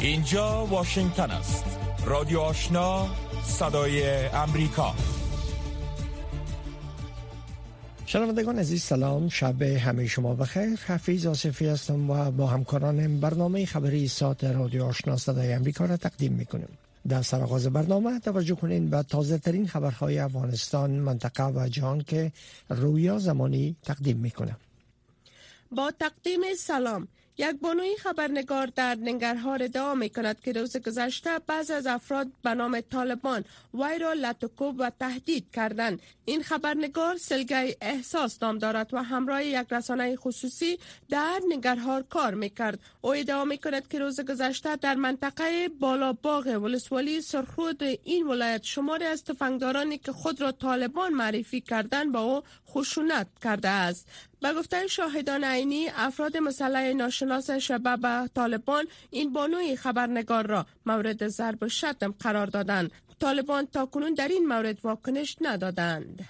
اینجا واشنگتن است. رادیو آشنا صدای امریکا. شنوندگان عزیز سلام. شب همه شما بخیر. حفیظ آصفی هستم و با همکارانم برنامه خبری ساعت رادیو آشنا صدای امریکا را تقدیم می‌کنیم. در سرآغاز برنامه توجه کنین به تازه ترین خبرهای افغانستان منطقه و جهان که رویا زمانی تقدیم می‌کنه. با تقدیم سلام. یک بانوی خبرنگار در ننگرهار ادعا می کند که روز گذشته بعض از افراد به نام طالبان وی را لطکوب و تهدید کردند. این خبرنگار سلگای احساس نام دارد و همراه یک رسانه خصوصی در ننگرهار کار می کرد او ادعا می کند که روز گذشته در منطقه بالا باغ ولسوالی سرخود این ولایت شماری از تفنگدارانی که خود را طالبان معرفی کردند با او خشونت کرده است. به گفته شاهدان عینی افراد مسلح ناشناس شبه طالبان این بانوی خبرنگار را مورد ضرب و شتم قرار دادند. طالبان تا کنون در این مورد واکنش ندادند.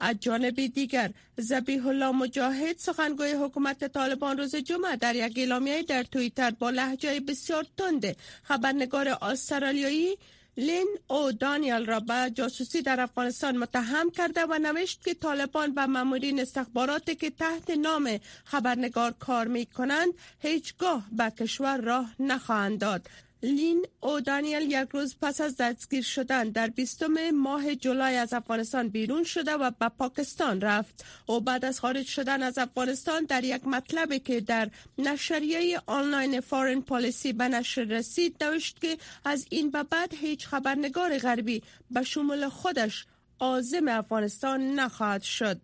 از جانب دیگر زبیح الله مجاهد سخنگوی حکومت طالبان روز جمعه در یک اعلامیه در توییتر با لحجه بسیار تند خبرنگار استرالیایی لین او دانیل را به جاسوسی در افغانستان متهم کرده و نوشت که طالبان و مامورین استخباراتی که تحت نام خبرنگار کار می کنند هیچگاه به کشور راه نخواهند داد. لین او دانیل یک روز پس از دستگیر شدن در بیستم ماه جولای از افغانستان بیرون شده و به پاکستان رفت او بعد از خارج شدن از افغانستان در یک مطلبی که در نشریه آنلاین فارن پالیسی به نشر رسید نوشت که از این به بعد هیچ خبرنگار غربی به شمول خودش عازم افغانستان نخواهد شد.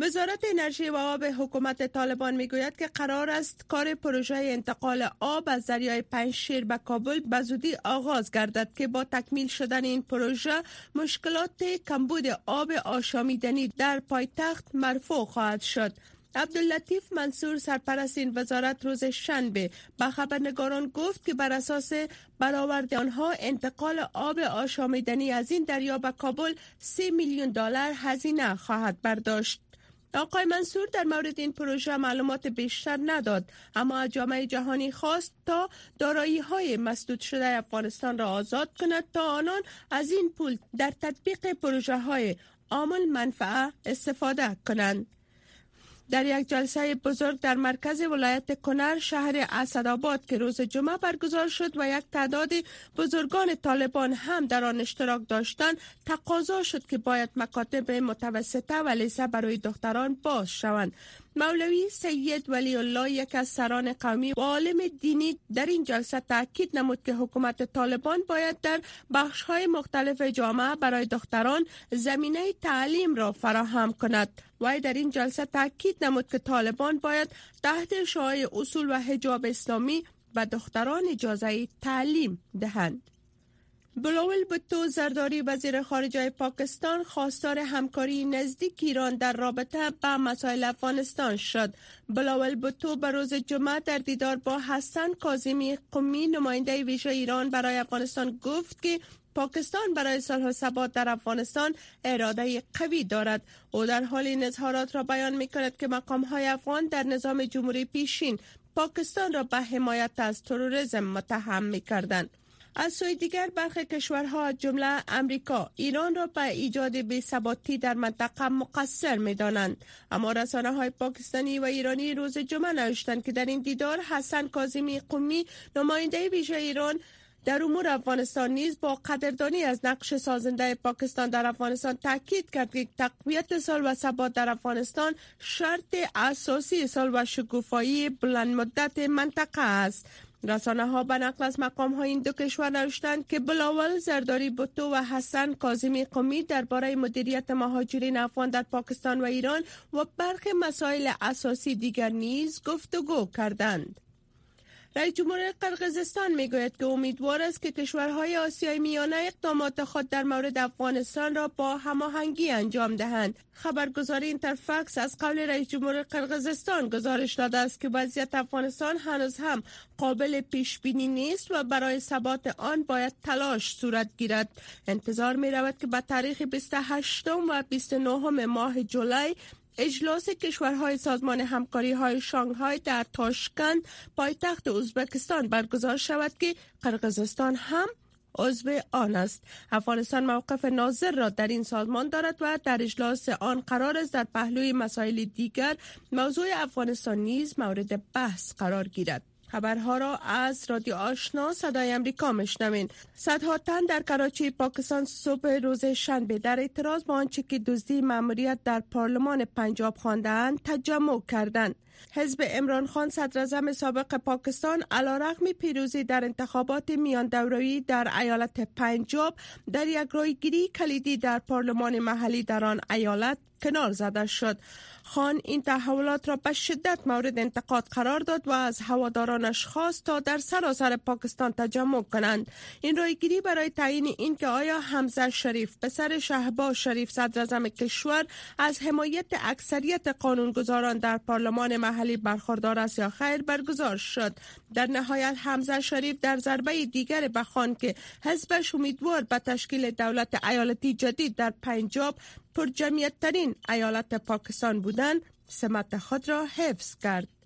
وزارت انرژی و آب حکومت طالبان می‌گوید که قرار است کار پروژه انتقال آب از دریای پنجشیر به کابل به زودی آغاز گردد که با تکمیل شدن این پروژه مشکلات کمبود آب آشامیدنی در پایتخت مرفوع خواهد شد. عبداللطیف منصور سرپرست این وزارت روز شنبه به خبرنگاران گفت که بر اساس برآورد آنها انتقال آب آشامیدنی از این دریا به کابل 3 میلیون دلار هزینه خواهد برداشت. آقای منصور در مورد این پروژه معلومات بیشتر نداد اما جامعه جهانی خواست تا دارایی های مسدود شده افغانستان را آزاد کند تا آنان از این پول در تطبیق پروژه های عامل منفعه استفاده کنند. در یک جلسه بزرگ در مرکز ولایت کنر شهر اسدآباد که روز جمعه برگزار شد و یک تعداد بزرگان طالبان هم در آن اشتراک داشتند تقاضا شد که باید مکاتب متوسطه و لیسه برای دختران باز شوند. مولوی سید ولی الله یک از سران قومی و عالم دینی در این جلسه تاکید نمود که حکومت طالبان باید در بخش های مختلف جامعه برای دختران زمینه تعلیم را فراهم کند. و در این جلسه تاکید نمود که طالبان باید تحت شعای اصول و حجاب اسلامی و دختران اجازه تعلیم دهند. بلاول بوتو زرداری وزیر خارجه پاکستان خواستار همکاری نزدیک ایران در رابطه با مسائل افغانستان شد. بلاول بوتو به روز جمعه در دیدار با حسن کاظمی قمی نماینده ویژه ایران برای افغانستان گفت که پاکستان برای صلح و ثبات در افغانستان اراده قوی دارد او در حال این اظهارات را بیان می کند که مقام های افغان در نظام جمهوری پیشین پاکستان را به حمایت از تروریسم متهم می کردند از سوی دیگر برخی کشورها جمله امریکا ایران را به ایجاد بی‌ثباتی در منطقه مقصر می دانند. اما رسانه های پاکستانی و ایرانی روز جمعه نوشتند که در این دیدار حسن کاظمی قومی نماینده ویژه ایران در امور افغانستان نیز با قدردانی از نقش سازنده پاکستان در افغانستان تاکید کرد که تقویت سال و ثبات در افغانستان شرط اساسی سال و شکوفایی بلند مدت منطقه است رسانه ها به نقل از مقام های این دو کشور نوشتند که بلاول زرداری بوتو و حسن کاظمی قمی درباره مدیریت مهاجرین افغان در پاکستان و ایران و برخی مسائل اساسی دیگر نیز گفتگو کردند. رئیس جمهور قرقیزستان می‌گوید که امیدوار است که کشورهای آسیای میانه اقدامات خود در مورد افغانستان را با هماهنگی انجام دهند. خبرگزاری اینترفکس از قول رئیس جمهور قرقیزستان گزارش داده است که وضعیت افغانستان هنوز هم قابل پیش بینی نیست و برای ثبات آن باید تلاش صورت گیرد. انتظار می رود که به تاریخ 28 و 29 ماه جولای اجلاس کشورهای سازمان همکاری های شانگهای در تاشکند پایتخت ازبکستان برگزار شود که قرقیزستان هم عضو آن است. افغانستان موقف ناظر را در این سازمان دارد و در اجلاس آن قرار است در پهلوی مسائل دیگر موضوع افغانستان نیز مورد بحث قرار گیرد. خبرها را از رادیو آشنا صدای امریکا مشنوین صدها تن در کراچی پاکستان صبح روز شنبه در اعتراض با آنچه که دزدی ماموریت در پارلمان پنجاب خواندند تجمع کردند. حزب امران خان صدر سابق پاکستان علیرغم پیروزی در انتخابات میان دوروی در ایالت پنجاب در یک گیری کلیدی در پارلمان محلی در آن ایالت کنار زده شد. خان این تحولات را به شدت مورد انتقاد قرار داد و از هوادارانش خواست تا در سراسر پاکستان تجمع کنند. این رایگیری برای تعیین اینکه آیا حمزه شریف پسر شهباز شریف صدر کشور از حمایت اکثریت قانونگذاران در پارلمان محلی برخوردار است یا خیر برگزار شد. در نهایت حمزه شریف در ضربه دیگر به خان که حزبش امیدوار به تشکیل دولت ایالتی جدید در پنجاب پر جمعیت ترین ایالت پاکستان بودند سمت خود را حفظ کرد.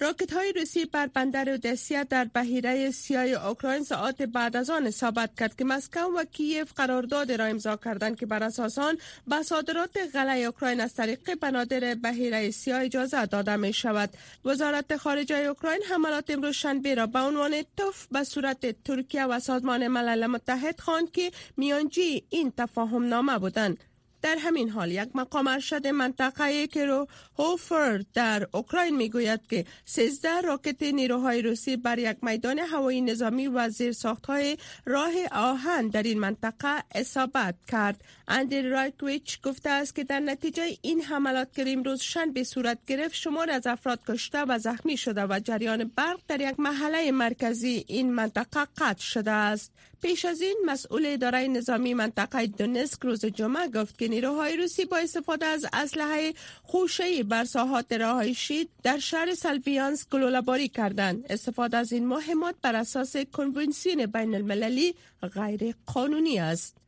راکت های روسی بر بندر اودسیا در بحیره سیاه اوکراین ساعت بعد از آن ثابت کرد که مسکو و کیف قرارداد را امضا کردند که بر اساس آن به صادرات غله اوکراین از طریق بنادر بحیره سیاه اجازه داده می شود وزارت خارجه اوکراین حملات امروز شنبه را به عنوان توف به صورت ترکیه و سازمان ملل متحد خواند که میانجی این تفاهم نامه بودند. در همین حال یک مقام ارشد منطقه کرو هوفر در اوکراین می‌گوید که 13 راکت نیروهای روسی بر یک میدان هوایی نظامی و زیر های راه آهن در این منطقه اصابت کرد. اندر رایکویچ گفته است که در نتیجه این حملات که امروز به صورت گرفت شمار از افراد کشته و زخمی شده و جریان برق در یک محله مرکزی این منطقه قطع شده است. پیش از این مسئول اداره نظامی منطقه دونسک روز جمعه گفت که نیروهای روسی با استفاده از اسلحه خوشه‌ای بر ساحات رهایشی در شهر سلویانس گلوله‌باری کردند. استفاده از این مهمات بر اساس کنونسیون بین المللی غیر قانونی است.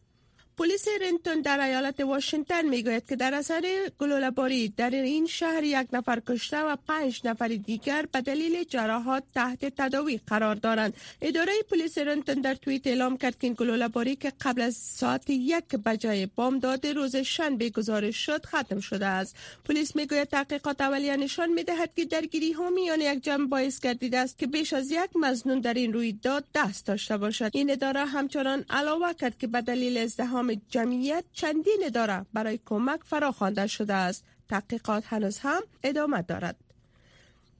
پلیس رنتون در ایالت واشنگتن می‌گوید که در اثر گلوله‌باری در این شهر یک نفر کشته و پنج نفر دیگر به دلیل جراحات تحت تداوی قرار دارند. اداره پلیس رنتون در توییت اعلام کرد که این که قبل از ساعت یک بجای بامداد روز شنبه گزارش شد ختم شده است. پلیس می‌گوید تحقیقات اولیه نشان می‌دهد که درگیری ها میان یک جمع باعث گردیده است که بیش از یک مزنون در این رویداد دست داشته باشد. این اداره همچنان علاوه کرد که به دلیل ازدهام جمعیت چندین اداره برای کمک فراخوانده شده است. تحقیقات هنوز هم ادامه دارد.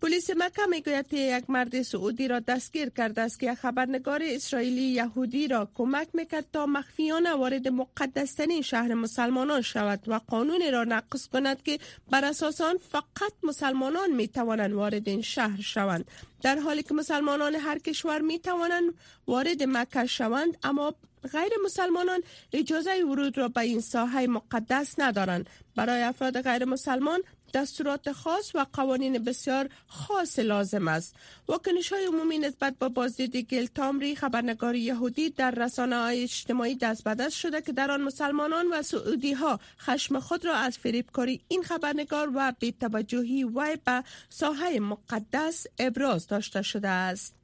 پلیس مکه می‌گوید که یک مرد سعودی را دستگیر کرده است که یک خبرنگار اسرائیلی یهودی را کمک می‌کرد تا مخفیانه وارد مقدسترین شهر مسلمانان شود و قانون را نقض کند که بر اساس آن فقط مسلمانان می توانند وارد این شهر شوند. در حالی که مسلمانان هر کشور می توانند وارد مکه شوند اما غیر مسلمانان اجازه ورود را به این ساحه مقدس ندارند. برای افراد غیر مسلمان دستورات خاص و قوانین بسیار خاص لازم است. واکنش های عمومی نسبت با بازدید گل تامری خبرنگار یهودی در رسانه های اجتماعی دست به دست شده که در آن مسلمانان و سعودی ها خشم خود را از فریبکاری این خبرنگار و توجهی وی به ساحه مقدس ابراز داشته شده است.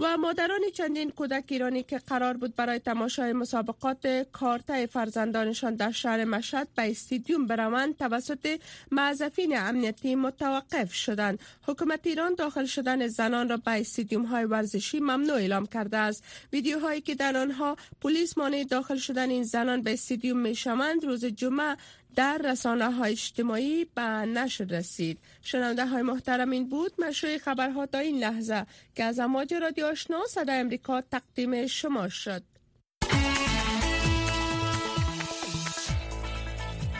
و مادران چندین کودک ایرانی که قرار بود برای تماشای مسابقات کارته فرزندانشان در شهر مشهد به استیدیوم بروند توسط معذفین امنیتی متوقف شدند. حکومت ایران داخل شدن زنان را به استیدیوم های ورزشی ممنوع اعلام کرده است. ویدیوهایی که در آنها پلیس مانع داخل شدن این زنان به استیدیوم می شوند روز جمعه در رسانه های اجتماعی به نشر رسید. شنونده های محترم این بود مشروع خبرها تا این لحظه که از امواج رادیو آشنا صدای امریکا تقدیم شما شد.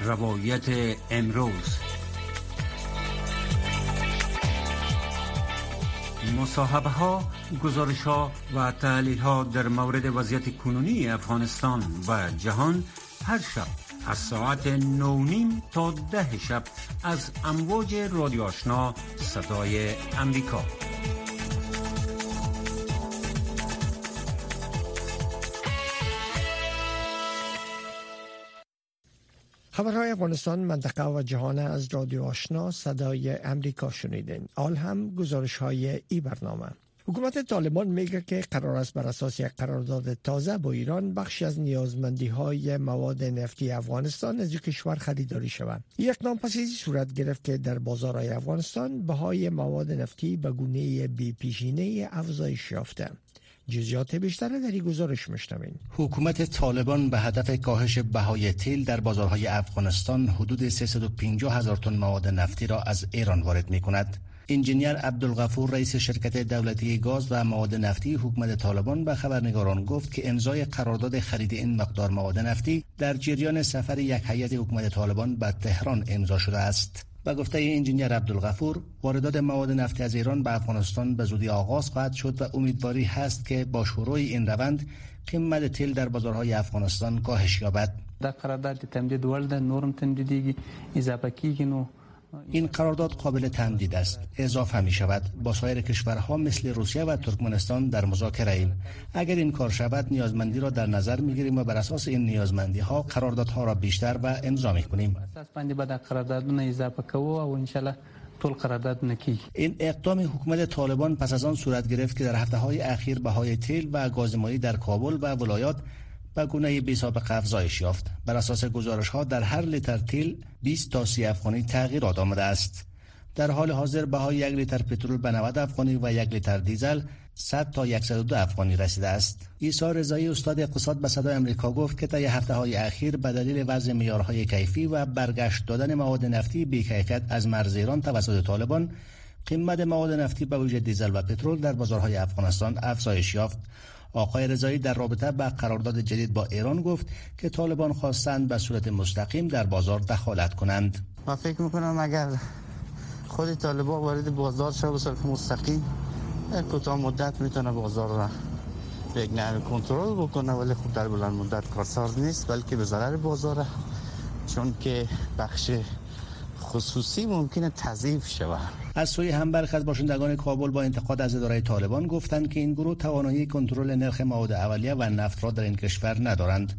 روایت امروز. مصاحبه ها، گزارش ها و تحلیل ها در مورد وضعیت کنونی افغانستان و جهان هر شب از ساعت نونیم تا ده شب از امواج رادیو آشنا صدای امریکا. خبرهای افغانستان منطقه و جهان از رادیو آشنا صدای امریکا شنیدین. آل هم گزارش های ای برنامه. حکومت طالبان میگه که قرار است بر اساس یک قرارداد تازه با ایران بخشی از نیازمندی های مواد نفتی افغانستان از کشور خریداری شود یک پس صورت گرفت که در بازارهای افغانستان بهای مواد نفتی به گونه بی پیشینه افزایش یافته. جزیات بیشتر در این گزارش مشنوین حکومت طالبان به هدف کاهش بهای تیل در بازارهای افغانستان حدود 350 هزار تن مواد نفتی را از ایران وارد می کند انجینیر عبدالغفور رئیس شرکت دولتی گاز و مواد نفتی حکومت طالبان به خبرنگاران گفت که امضای قرارداد خرید این مقدار مواد نفتی در جریان سفر یک هیئت حکومت طالبان به تهران امضا شده است. و گفته انجینیر عبدالغفور واردات مواد نفتی از ایران به افغانستان به زودی آغاز خواهد شد و امیدواری هست که با شروع این روند قیمت تیل در بازارهای افغانستان کاهش یابد. در قرارداد تمدید ولد نورم تمدیدی اضافه کیږي نو این قرارداد قابل تمدید است. اضافه می شود با سایر کشورها مثل روسیه و ترکمنستان در مذاکره ایم. اگر این کار شود نیازمندی را در نظر می گیریم و بر اساس این نیازمندی ها قراردادها را بیشتر و امضا می کنیم این اقدام حکومت طالبان پس از آن صورت گرفت که در هفته های اخیر بهای تیل و گازمایی در کابل و ولایات به گونه بی سابقه افزایش یافت بر اساس گزارش ها در هر لیتر تیل 20 تا 30 افغانی تغییرات آمده است در حال حاضر بهای یک لیتر پترول به 90 افغانی و یک لیتر دیزل 100 تا 102 افغانی رسیده است. ایسا رضایی استاد اقتصاد به صدای امریکا گفت که طی هفته های اخیر به دلیل وضع معیارهای کیفی و برگشت دادن مواد نفتی بیکیفیت از مرز ایران توسط طالبان قیمت مواد نفتی به ویژه دیزل و پترول در بازارهای افغانستان افزایش یافت. آقای رضایی در رابطه با قرارداد جدید با ایران گفت که طالبان خواستند به صورت مستقیم در بازار دخالت کنند. ما فکر می‌کنم اگر خود طالبان وارد بازار شد به صورت مستقیم در کوتاه مدت می‌تونه بازار را نحو کنترل بکنه ولی خب در بلند مدت کارساز نیست بلکه به ضرر بازار چون که بخش خصوصی ممکنه تضعیف شود. از سوی هم برخی از باشندگان کابل با انتقاد از اداره طالبان گفتند که این گروه توانایی کنترل نرخ مواد اولیه و نفت را در این کشور ندارند.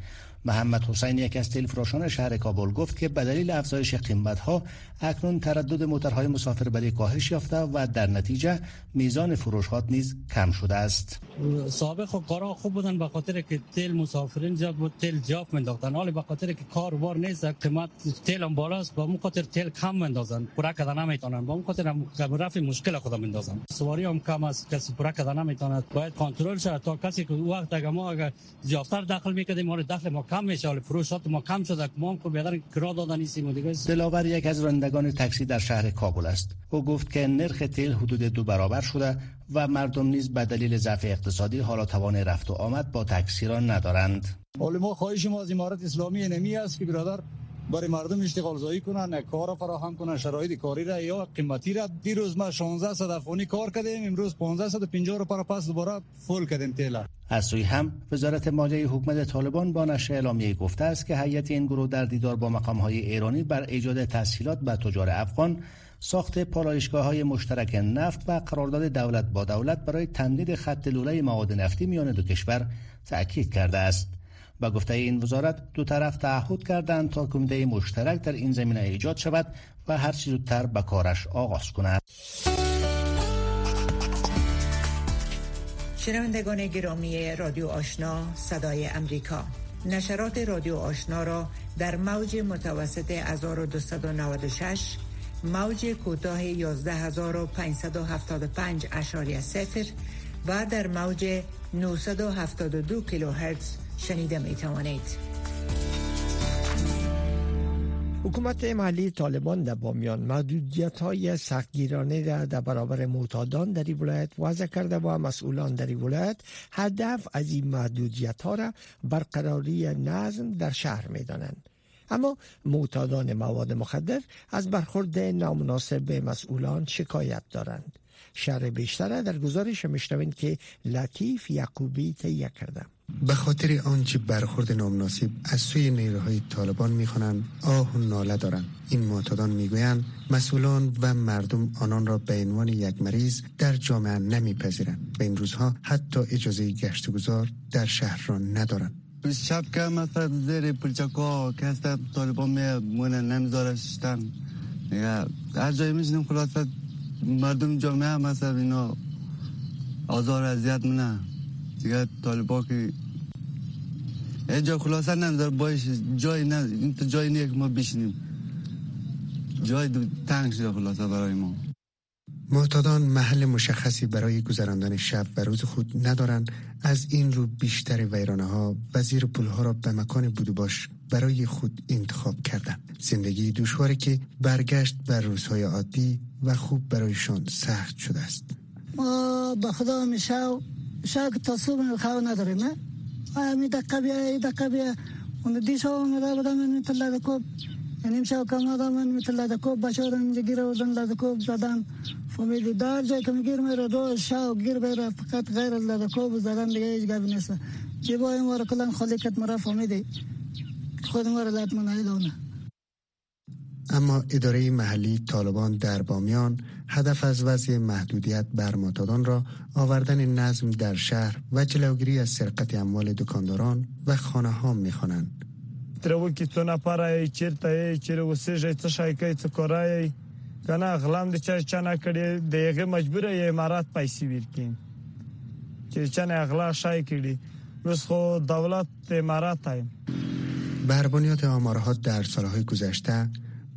محمد حسین یک از تلفراشان شهر کابل گفت که به دلیل افزایش قیمت ها اکنون تردد موتورهای مسافربری کاهش یافته و در نتیجه میزان فروشات نیز کم شده است. سابق خب کارا خوب بودن به خاطر که تیل مسافرین زیاد بود تیل جاف منداختن حالی به خاطر که کار بار نیست قیمت تیل هم بالاست با اون خاطر تیل کم مندازن پورا کردن نمی‌تونن. با اون خاطر رفع مشکل خود مندازن سواری هم کم است کسی پورا کردن نمی‌تونه. باید کنترل شود تا کسی که وقت اگه ما اگه زیادتر دخل می‌کردیم ما دخل ما کم میشه حال فروشات ما کم شده ما هم بیادر کرا دادن نیستیم دیگه. دلاور یک از رانندگان تاکسی در شهر کابل است. او گفت که نرخ تیل حدود دو برابر شده و مردم نیز به دلیل ضعف اقتصادی حالا توان رفت و آمد با تاکسی را ندارند. حال ما خواهش ما از امارت اسلامی نمی است که برادر برای مردم اشتغال زایی کنن کار فراهم کنن شرایط کاری را یا قیمتی را دیروز ما 16 صد افغانی کار کردیم امروز 1550 رو پر پس دوباره فول کردیم تیلا از سوی هم وزارت مالیه حکومت طالبان با نشر اعلامیه گفته است که هیئت این گروه در دیدار با مقام های ایرانی بر ایجاد تسهیلات به تجار افغان ساخت پالایشگاه های مشترک نفت و قرارداد دولت با دولت برای تمدید خط لوله مواد نفتی میان دو کشور تأکید کرده است. با گفته این وزارت دو طرف تعهد کردند تا کمیته مشترک در این زمینه ایجاد شود و هر چیز زودتر به کارش آغاز کند. شنوندگان گرامی رادیو آشنا صدای امریکا نشرات رادیو آشنا را در موج متوسط 1296 موج کوتاه 11575 اشاری و در موج 972 کیلوهرتز شنیده می توانید. حکومت محلی طالبان در بامیان محدودیت های سختگیرانه را در برابر معتادان در این ولایت وضع کرده و مسئولان در ولایت هدف از این محدودیت ها را برقراری نظم در شهر می دانند. اما معتادان مواد مخدر از برخورد نامناسب مسئولان شکایت دارند شهر بیشتر در گزارش میشنوید که لطیف یعقوبی تهیه کرده. به خاطر آنچه برخورد نامناسب از سوی نیروهای طالبان می‌خوانند آه و ناله دارند. این معتادان می‌گویند مسئولان و مردم آنان را به عنوان یک مریض در جامعه نمیپذیرند. به این روزها حتی اجازه گشت گذار در شهر را ندارند. شب که مثلا زیر پرچکا که هست طالبان می مونه نمیذارشتن هر جایی میشنیم خلاصت مردم جامعه مثلا اینا. آزار اذیت منه دیگه طالبا که اینجا خلاصه نمیذار باش جای نه این تو جای نیه که ما بشینیم. جای تنگ شده خلاصه برای ما. معتادان محل مشخصی برای گذراندن شب و روز خود ندارند. از این رو بیشتر ویرانه ها و زیر پول ها را به مکان بودو باش برای خود انتخاب کردند. زندگی دشواری که برگشت بر روزهای عادی و خوب برایشان سخت شده است. ما به خدا میشه شاید تصوب خواه نداریم نه می دقیقه بیا ای دقیقه بیا. اون دیشا اومده بودم من تلا کوب نیم شو کم آدم من تلا کوب بشارم اینجا گیره بودن لده کوب زدن فهمیدی در جای که میگیر میره دو شاو گیر بیره فقط غیر از لده کوب زدن دیگه هیچ گفت نیست. جیبای ما رو کلان خالی کت مرا فهمیدی. خود ما رو لات منایدونه اما اداره محلی طالبان در بامیان هدف از وضع محدودیت بر معتادان را آوردن نظم در شهر و جلوگیری از سرقت اموال دکانداران و خانه ها می خوانند. ترو کی تو نپاره چیرته څه شای کوي څه کورای کنه غلام د چا چا نه کړي دغه مجبور یې امارات پیسې ورکړي چې چا نه اغلا شای کړي اوس خو دولت امارات هاي بر بنیاد آمارها در سالهای گذشته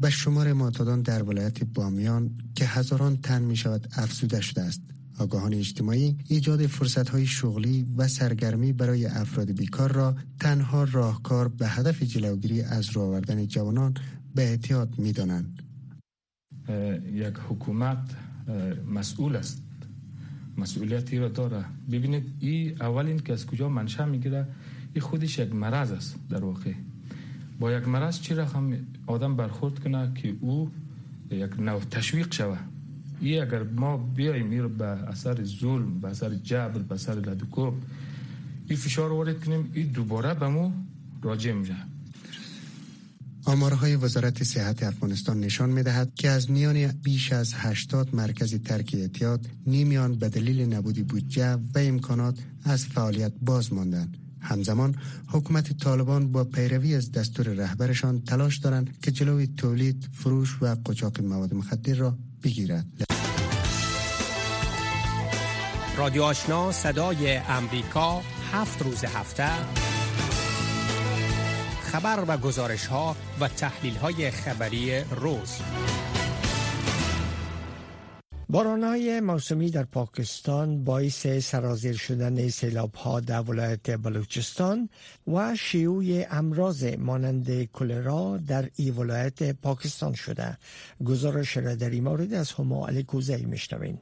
به شمار معتادان در ولایت بامیان که هزاران تن می شود افزوده شده است. آگاهان اجتماعی ایجاد فرصت های شغلی و سرگرمی برای افراد بیکار را تنها راهکار به هدف جلوگیری از رو جوانان به احتیاط می دانند. یک حکومت مسئول است. مسئولیتی را داره. ببینید این اولین که از کجا منشأ می‌گیره؟ این خودش یک مرض است در واقع. با یک مرض چی رقم آدم برخورد کنه که او یک نوع تشویق شوه؟ ای اگر ما بیایم میر به اثر ظلم به اثر جبر به اثر لدکوب این فشار وارد کنیم این دوباره به مو راجع میشه. آمارهای وزارت صحت افغانستان نشان می دهد که از میان بیش از 80 مرکز ترک اعتیاد نیمیان به دلیل نبودی بودجه و امکانات از فعالیت باز ماندند. همزمان حکومت طالبان با پیروی از دستور رهبرشان تلاش دارند که جلوی تولید، فروش و قاچاق مواد مخدر را بگیرد. رادیو آشنا صدای امریکا هفت روز هفته خبر و گزارش ها و تحلیل های خبری روز های موسمی در پاکستان باعث سرازیر شدن سیلاب ها در ولایت بلوچستان و شیوع امراض مانند کلرا در ای ولایت پاکستان شده. گزارش را در این مورد از هما علی کوزی میشنوین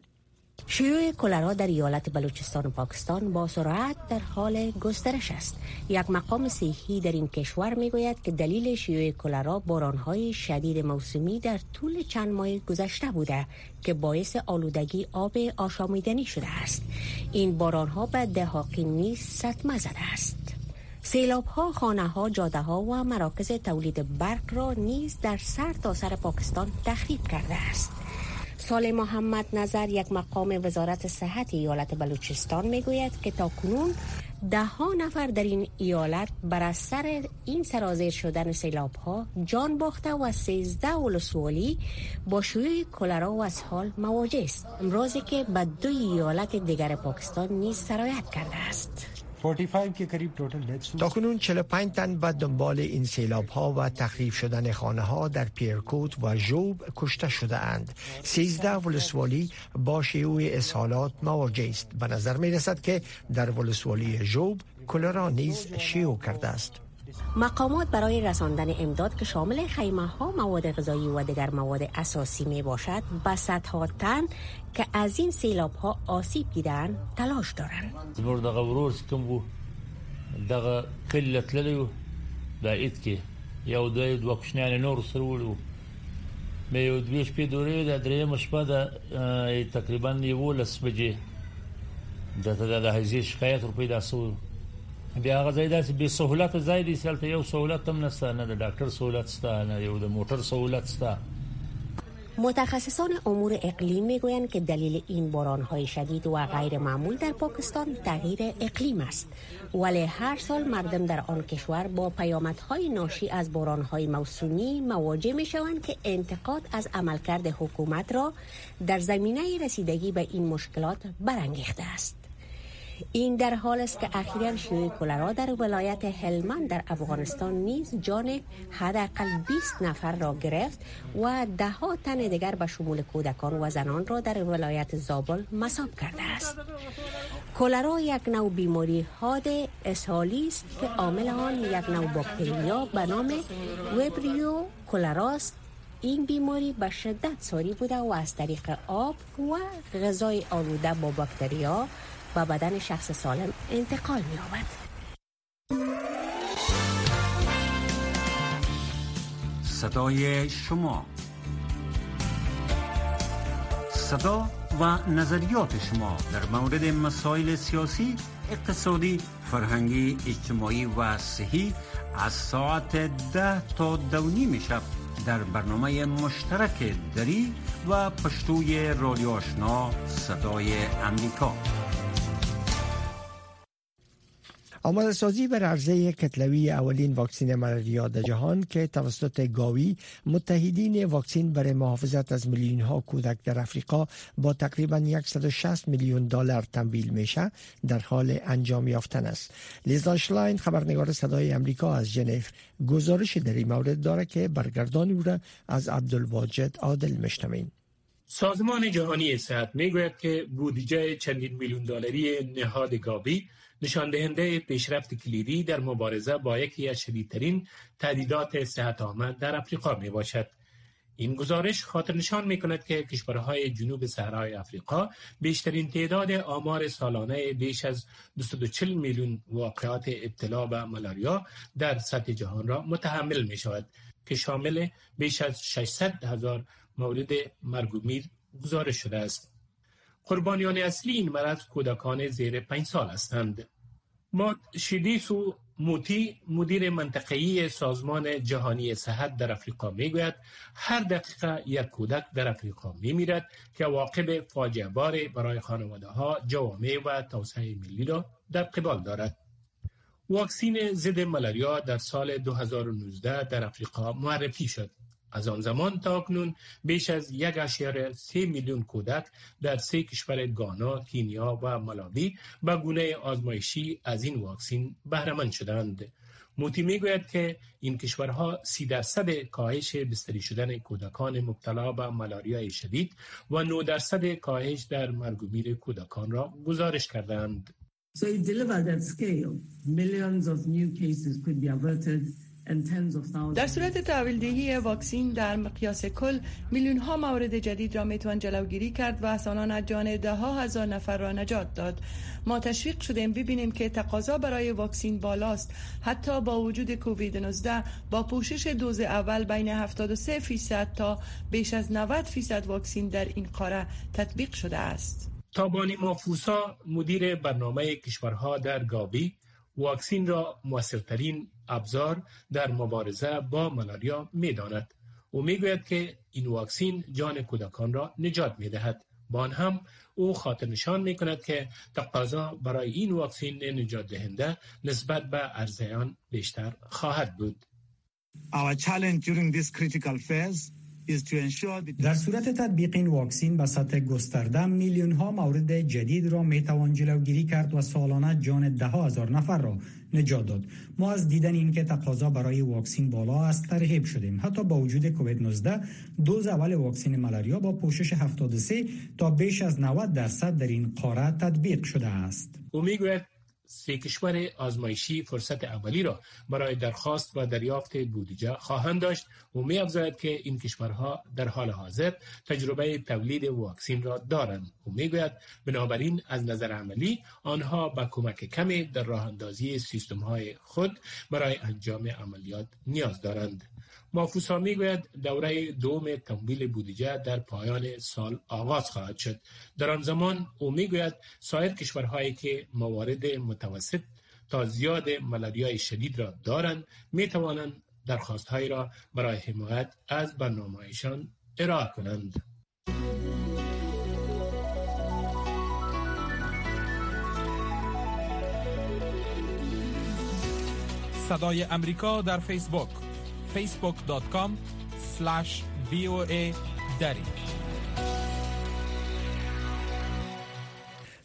شیوع کلرا در ایالت بلوچستان و پاکستان با سرعت در حال گسترش است. یک مقام صحی در این کشور می‌گوید که دلیل شیوع کلرا بارانهای شدید موسمی در طول چند ماه گذشته بوده که باعث آلودگی آب آشامیدنی شده است. این بارانها به دهاقی نیز صدمه زده است. سیلاب ها، خانه ها، جاده ها و مراکز تولید برق را نیز در سر تا سر پاکستان تخریب کرده است. سال محمد نظر یک مقام وزارت صحت ایالت بلوچستان می‌گوید که تا کنون ده ها نفر در این ایالت بر اثر این سرازیر شدن سیلاب ها جان باخته و 13 ولسوالی با شیوع کلرا و اسهال مواجه است. امروزی که به دو ایالت دیگر پاکستان نیز سرایت کرده است. 45 که قریب تا کنون 45 تن به دنبال این سیلاب ها و تخریب شدن خانه ها در پیرکوت و جوب کشته شده اند. 13 ولسوالی با شیوع اسهالات مواجه است. به نظر می رسد که در ولسوالی جوب کلرا نیز شیوع کرده است. مقامات برای رساندن امداد که شامل خیمه ها مواد غذایی و دیگر مواد اساسی می باشد به صدها تن که از این سیلاب ها آسیب دیدن تلاش دارند. دغه کله تللی دا ایت کې یو دوی دوه کوچنیان نور سره وړو مې یو دوی شپې دورې د درې مشپه تقریبا یو لس بجې د ته د هیڅ شکایت ور پیدا سو. بیا هغه ځای داسې به سہولت ځای دی سلته یو سہولت هم نشته نه د ډاکټر سہولت شته نه یو د موټر سہولت شته. متخصصان امور اقلیم می‌گویند که دلیل این های شدید و غیر معمول در پاکستان تغییر اقلیم است. ولی هر سال مردم در آن کشور با پیامدهای ناشی از های موسومی مواجه می شوند که انتقاد از عملکرد حکومت را در زمینه رسیدگی به این مشکلات برانگیخته است. این در حال است که اخیرا شیوع کلرا در ولایت هلمند در افغانستان نیز جان حداقل 20 نفر را گرفت و ده ها تن دیگر به شمول کودکان و زنان را در ولایت زابل مصاب کرده است. کلرا یک نوع بیماری حاد اسهالی است که عامل آن یک نوع باکتریا به نام وبریو کلراست این بیماری به شدت ساری بوده و از طریق آب و غذای آلوده با باکتریا و بدن شخص سالم انتقال می آود. صدای شما صدا و نظریات شما در مورد مسائل سیاسی، اقتصادی، فرهنگی، اجتماعی و صحی از ساعت ده تا دونی شب در برنامه مشترک دری و پشتوی رادیو آشنا صدای امریکا آماده سازی بر عرضه کتلوی اولین واکسین ملاریا در جهان که توسط گاوی متحدین واکسین برای محافظت از میلیون ها کودک در افریقا با تقریبا 160 میلیون دلار تمویل میشه در حال انجام یافتن است. لیزا شلاین خبرنگار صدای امریکا از ژنو گزارش در این مورد داره که برگردان او را از عبدالواجد عادل مشتمین سازمان جهانی صحت می‌گوید که بودجه چندین میلیون دلاری نهاد گابی نشان دهنده پیشرفت کلیدی در مبارزه با یکی از شدیدترین تهدیدات صحت آمد در افریقا می باشد. این گزارش خاطر نشان می کند که کشورهای جنوب صحرای افریقا بیشترین تعداد آمار سالانه بیش از 240 میلیون واقعات ابتلا به ملاریا در سطح جهان را متحمل می شود که شامل بیش از 600 هزار مورد مرگ و میر گزارش شده است. قربانیان اصلی این مرض کودکان زیر پنج سال هستند. ما شیدیسو موتی مدیر منطقه‌ای سازمان جهانی صحت در افریقا می‌گوید هر دقیقه یک کودک در افریقا میمیرد که واقع فاجعه بار برای خانواده ها جوامع و توسعه ملی را در قبال دارد واکسین ضد ملاریا در سال 2019 در افریقا معرفی شد از آن زمان تا اکنون بیش از یک اشیار سی میلیون کودک در سه کشور گانا، کینیا و ملاوی به گونه آزمایشی از این واکسین بهرهمند شدند. موتی می‌گوید که این کشورها سی درصد کاهش بستری شدن کودکان مبتلا به ملاریای شدید و 9 درصد کاهش در مرگ و میر کودکان را گزارش کردند. So در صورت تحویل واکسین در مقیاس کل میلیون ها مورد جدید را می‌توان جلوگیری کرد و از جان ده ها هزار نفر را نجات داد. ما تشویق شدیم ببینیم که تقاضا برای واکسین بالاست. حتی با وجود کووید 19 با پوشش دوز اول بین 73 فیصد تا بیش از 90 فیصد واکسین در این قاره تطبیق شده است. تابانی مافوسا مدیر برنامه کشورها در گابی واکسین را موثرترین ابزار در مبارزه با ملاریا می داند. او می گوید که این واکسین جان کودکان را نجات می دهد. با هم او خاطر نشان می کند که تقاضا برای این واکسین نجات دهنده نسبت به ارزیان بیشتر خواهد بود. Our challenge during this critical phase در صورت تطبیق این واکسین به سطح گسترده میلیون ها مورد جدید را می توان جلوگیری کرد و سالانه جان ده هزار نفر را نجات داد. ما از دیدن اینکه تقاضا برای واکسین بالا است ترغیب شدیم. حتی با وجود کووید 19 دوز اول واکسین ملاریا با پوشش 73 تا بیش از 90 درصد در این قاره تطبیق شده است. او می‌گوید سه کشور آزمایشی فرصت اولی را برای درخواست و دریافت بودجه خواهند داشت. و می افزاید که این کشورها در حال حاضر تجربه تولید واکسین را دارند. و می گوید بنابراین از نظر عملی آنها با کمک کمی در راه اندازی سیستم های خود برای انجام عملیات نیاز دارند. مافوسا می‌گوید دوره دوم تمویل بودجه در پایان سال آغاز خواهد شد. در آن زمان او می‌گوید سایر کشورهایی که موارد متوسط تا زیاد ملاریای شدید را دارند می توانند درخواست را برای حمایت از برنامهشان ارائه کنند. صدای امریکا در فیسبوک facebook.com voa دری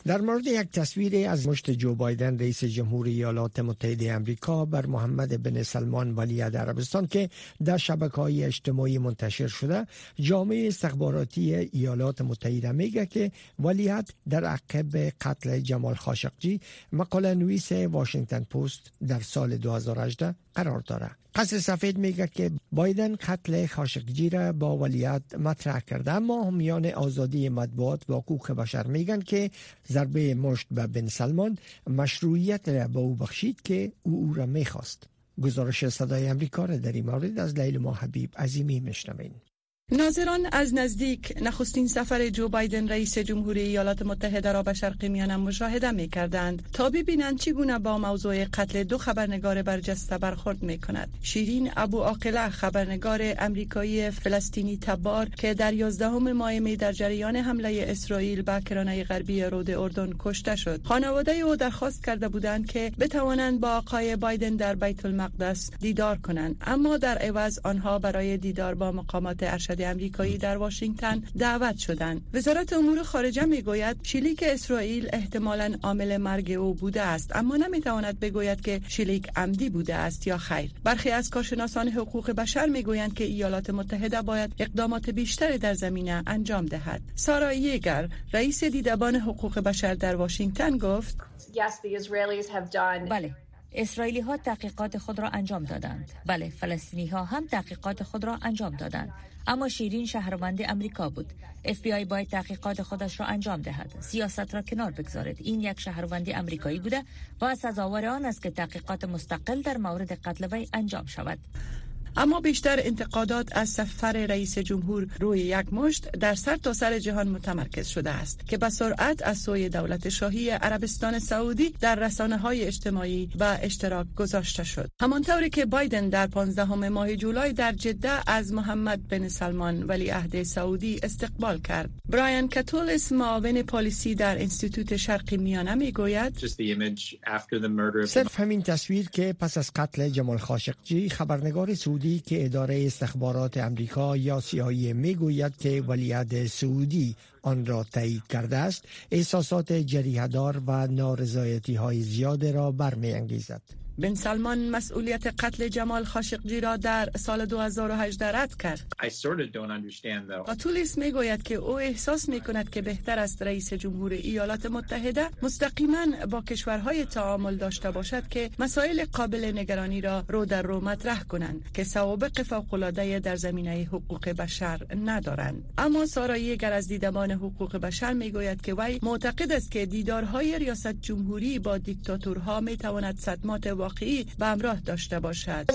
در مورد یک تصویر از مشت جو بایدن رئیس جمهور ایالات متحده امریکا بر محمد بن سلمان ولی عربستان که در شبکه های اجتماعی منتشر شده جامعه استخباراتی ایالات متحده میگه که ولیت در عقب قتل جمال خاشقجی مقاله نویس واشنگتن پست در سال 2018 قرار دارد. قصر سفید میگه که بایدن قتل خاشقجی را با ولیت مطرح کرده. اما میان آزادی مطبوعات و حقوق بشر میگن که ضربه مشت به بن سلمان مشروعیت را به او بخشید که او او را می‌خواست. گزارش صدای امریکا را در این مورد از لیل ما حبیب عظیمی میشنوین. ناظران از نزدیک نخستین سفر جو بایدن رئیس جمهوری ایالات متحده را به شرق میانه مشاهده می کردند تا ببینند چگونه با موضوع قتل دو خبرنگار برجسته برخورد می کند شیرین ابو عاقله خبرنگار امریکایی فلسطینی تبار که در 11 ماه می در جریان حمله اسرائیل به کرانه غربی رود اردن کشته شد. خانواده او درخواست کرده بودند که بتوانند با آقای بایدن در بیت المقدس دیدار کنند. اما در عوض آنها برای دیدار با مقامات ارشد ارشد امریکایی در واشنگتن دعوت شدند. وزارت امور خارجه می‌گوید شلیک اسرائیل احتمالا عامل مرگ او بوده است اما نمی‌تواند بگوید که شلیک عمدی بوده است یا خیر. برخی از کارشناسان حقوق بشر می‌گویند که ایالات متحده باید اقدامات بیشتری در زمینه انجام دهد. سارا یگر رئیس دیدبان حقوق بشر در واشنگتن گفت بله اسرائیلی ها تحقیقات خود را انجام دادند. بله فلسطینی ها هم تحقیقات خود را انجام دادند. اما شیرین شهروند امریکا بود. اف بی آی باید تحقیقات خودش را انجام دهد. سیاست را کنار بگذارد این یک شهروند امریکایی بوده و سزاوار آن است که تحقیقات مستقل در مورد قتل وی انجام شود. اما بیشتر انتقادات از سفر رئیس جمهور روی یک مشت در سر تا سر جهان متمرکز شده است که به سرعت از سوی دولت شاهی عربستان سعودی در رسانه های اجتماعی به اشتراک گذاشته شد. همانطوری که بایدن در 15 ماه جولای در جده از محمد بن سلمان ولی عهد سعودی استقبال کرد. برایان کاتولیس معاون پالیسی در انستیتوت شرق میانه می گوید صرف همین تصویر که پس از قتل جمال خاشقجی خبرنگار سعودی که اداره استخبارات امریکا یا سیایی می‌گوید که ولیعهد سعودی آن را تایید کرده است احساسات جریهدار و نارضایتی های زیاد را برمیانگیزد. بن سلمان مسئولیت قتل جمال خاشقجی را در سال 2018 رد کرد. قاتولیس می گوید که او احساس می کند که بهتر است رئیس جمهور ایالات متحده مستقیما با کشورهای تعامل داشته باشد که مسائل قابل نگرانی را رو در رو مطرح کنند که سوابق فوقالعاده در زمینه حقوق بشر ندارند. اما سارا یگر از دیدمان حقوق بشر می گوید که وی معتقد است که دیدارهای ریاست جمهوری با دیکتاتورها می تواند صدمات واقعی به همراه داشته باشد.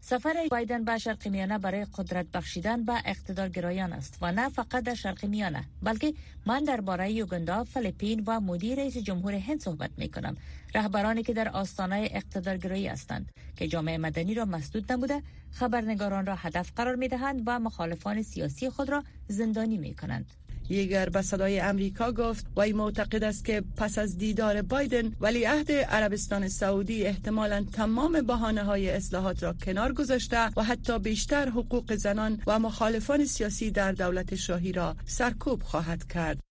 سفر بایدن به شرق میانه برای قدرت بخشیدن به اقتدارگرایان است و نه فقط در شرق میانه بلکه من درباره یوگندا، فیلیپین و مدیر رئیس جمهور هند صحبت می کنم. رهبرانی که در آستانه اقتدارگرایی هستند که جامعه مدنی را مسدود نموده خبرنگاران را هدف قرار می دهند و مخالفان سیاسی خود را زندانی می کنند. یگر به صدای امریکا گفت وی معتقد است که پس از دیدار بایدن ولیعهد عربستان سعودی احتمالا تمام بحانه های اصلاحات را کنار گذاشته و حتی بیشتر حقوق زنان و مخالفان سیاسی در دولت شاهی را سرکوب خواهد کرد.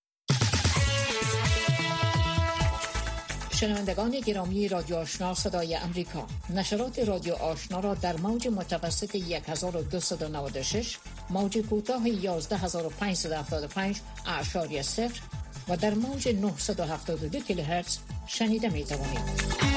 شنوندگان گرامی رادیو آشنا صدای امریکا نشرات رادیو آشنا را در موج متوسط 1296 موج کوتاه 11575 اعشاری صفر و در موج 972 کیلوهرتز شنیده می توانید.